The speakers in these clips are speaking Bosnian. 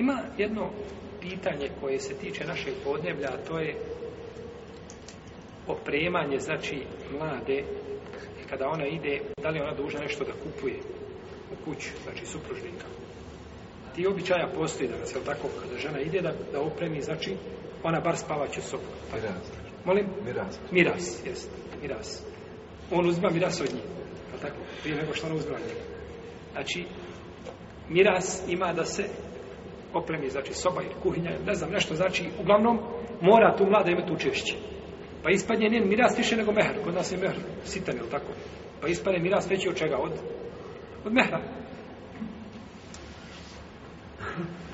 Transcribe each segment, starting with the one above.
Ima jedno pitanje koje se tiče našeg podneblja, a to je opremanje, znači, mlade, kada ona ide, da li ona dužna nešto da kupuje u kuću, znači supružnika. Ti običaja postoji da se tako, kada žena ide da, da opremi, znači, ona bar će sobu. Miras. Molim? Miras. Miras, jest, miras. On uzima miras od nje, jel tako, prije nego što ona uzima Znači, miras ima da se opremi, znači soba ili kuhinja, ne znam, nešto znači, uglavnom, mora tu mlada imati učešće. Pa ispadnje njen miras više nego mehr, kod nas je mehar sitan, ili tako? Pa ispadne miras veći od čega? Od, od mehra.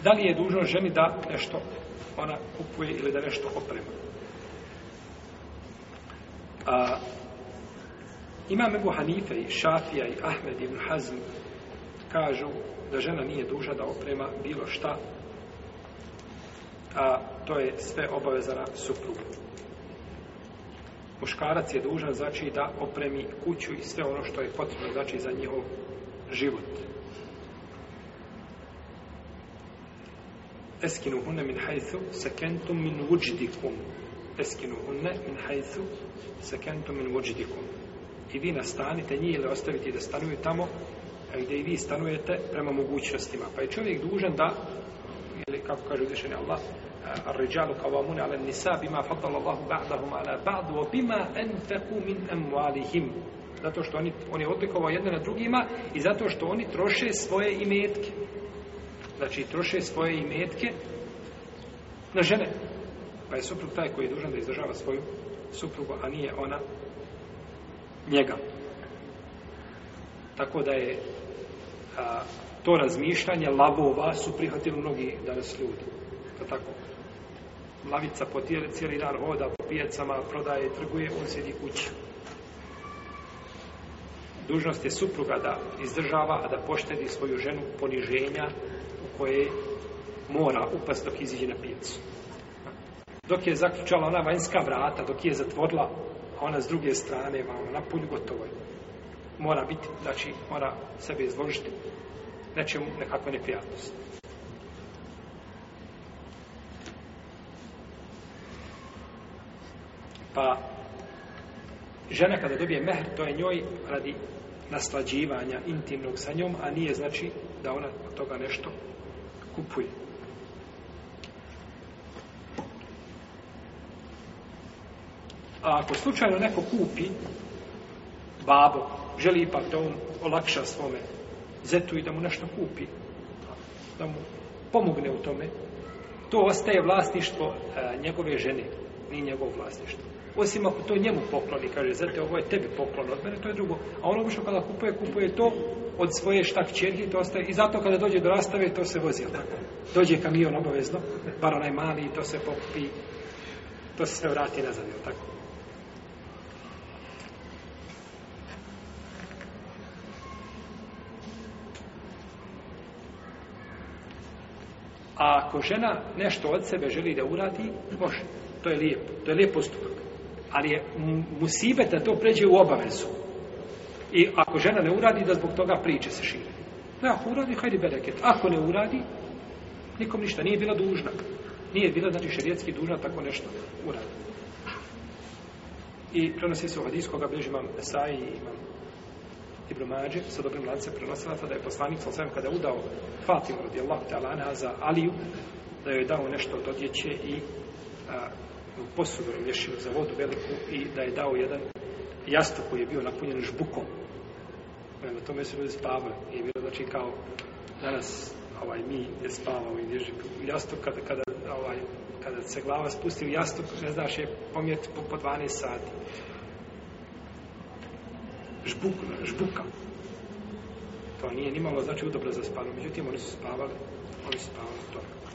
Da li je dužno ženi da nešto ona kupuje ili da nešto oprema? A, imam Ebu Hanife i Šafija i Ahmed ibn Hazm kažu da žena nije duža da oprema bilo šta, a to je sve obaveza na suprugu. Muškarac je dužan, znači, da opremi kuću i sve ono što je potrebno, znači, za njihov život. Eskinu hunne min hajthu, sekentum Eskinu hunne min hajthu, sekentum min I vi nastanite njih ili ostavite da stanuju tamo a gdje i vi stanujete prema mogućnostima. Pa je čovjek dužan da, ili kako kaže uzvišenje Allah, الرجال قوامون على bima بما فضل الله بعضهم على بعض وبما min zato što oni, on je odlikovao jedne na drugima i zato što oni troše svoje imetke znači troše svoje imetke na žene pa je suprug taj koji je dužan da izdržava svoju suprugu a nije ona njega tako da je to razmišljanje labova su prihvatili mnogi danas ljudi. Pa tako, lavica po cijeli dan hoda po pijacama, prodaje, trguje, on sjedi kuća. Dužnost je supruga da izdržava, a da poštedi svoju ženu poniženja u koje mora upast dok iziđe na pijacu. Dok je zaključala ona vanjska vrata, dok je zatvorila, a ona s druge strane, vam na gotovo je mora biti, znači mora sebe izložiti nečemu, nekakve neprijatnosti. Pa žena kada dobije mehr, to je njoj radi naslađivanja intimnog sa njom, a nije znači da ona od toga nešto kupuje. A ako slučajno neko kupi babo želi ipak da on olakša svome zetu i da mu nešto kupi. Da mu pomogne u tome. To ostaje vlasništvo e, njegove žene, ni njegov vlasništvo. Osim ako to njemu pokloni, kaže, zete, ovo je tebi poklon od mene, to je drugo. A ono što kada kupuje, kupuje to od svoje štak čerke, to ostaje. I zato kada dođe do rastave, to se vozi, tako? Dođe kamion obavezno, bar onaj mali, to se pokupi, to se sve vrati nazad, tako? A ako žena nešto od sebe želi da uradi, može. To je lijepo. To je lijep postupak. Ali je musibet da to pređe u obavezu. I ako žena ne uradi, da zbog toga priče se šire. Ne ako uradi, hajde bereket. Ako ne uradi, nikom ništa. Nije bila dužna. Nije bila, znači, šerijetski dužna tako nešto uradi. I prenosi se u hadijskog, bilježi imam saj i imam Ibn Mađe sa dobrim lancem prenosilaca da je poslanik sa osvijem kada je udao Fatimu radijallahu ta'ala za Aliju da joj je dao nešto od odjeće i a, posudu rješio za vodu veliku i da je dao jedan jastuk koji je bio napunjen žbukom. Na tome su ljudi spavali. I bilo znači kao danas ovaj, mi ne spavamo i u jastuk kada, kada, ovaj, kada se glava spusti u jastuk, ne znaš je pomjet po, po 12 sati žbuk, žbuka. To nije nimalo znači udobno za spavanje. Međutim, oni su spavali, oni su spavali toga.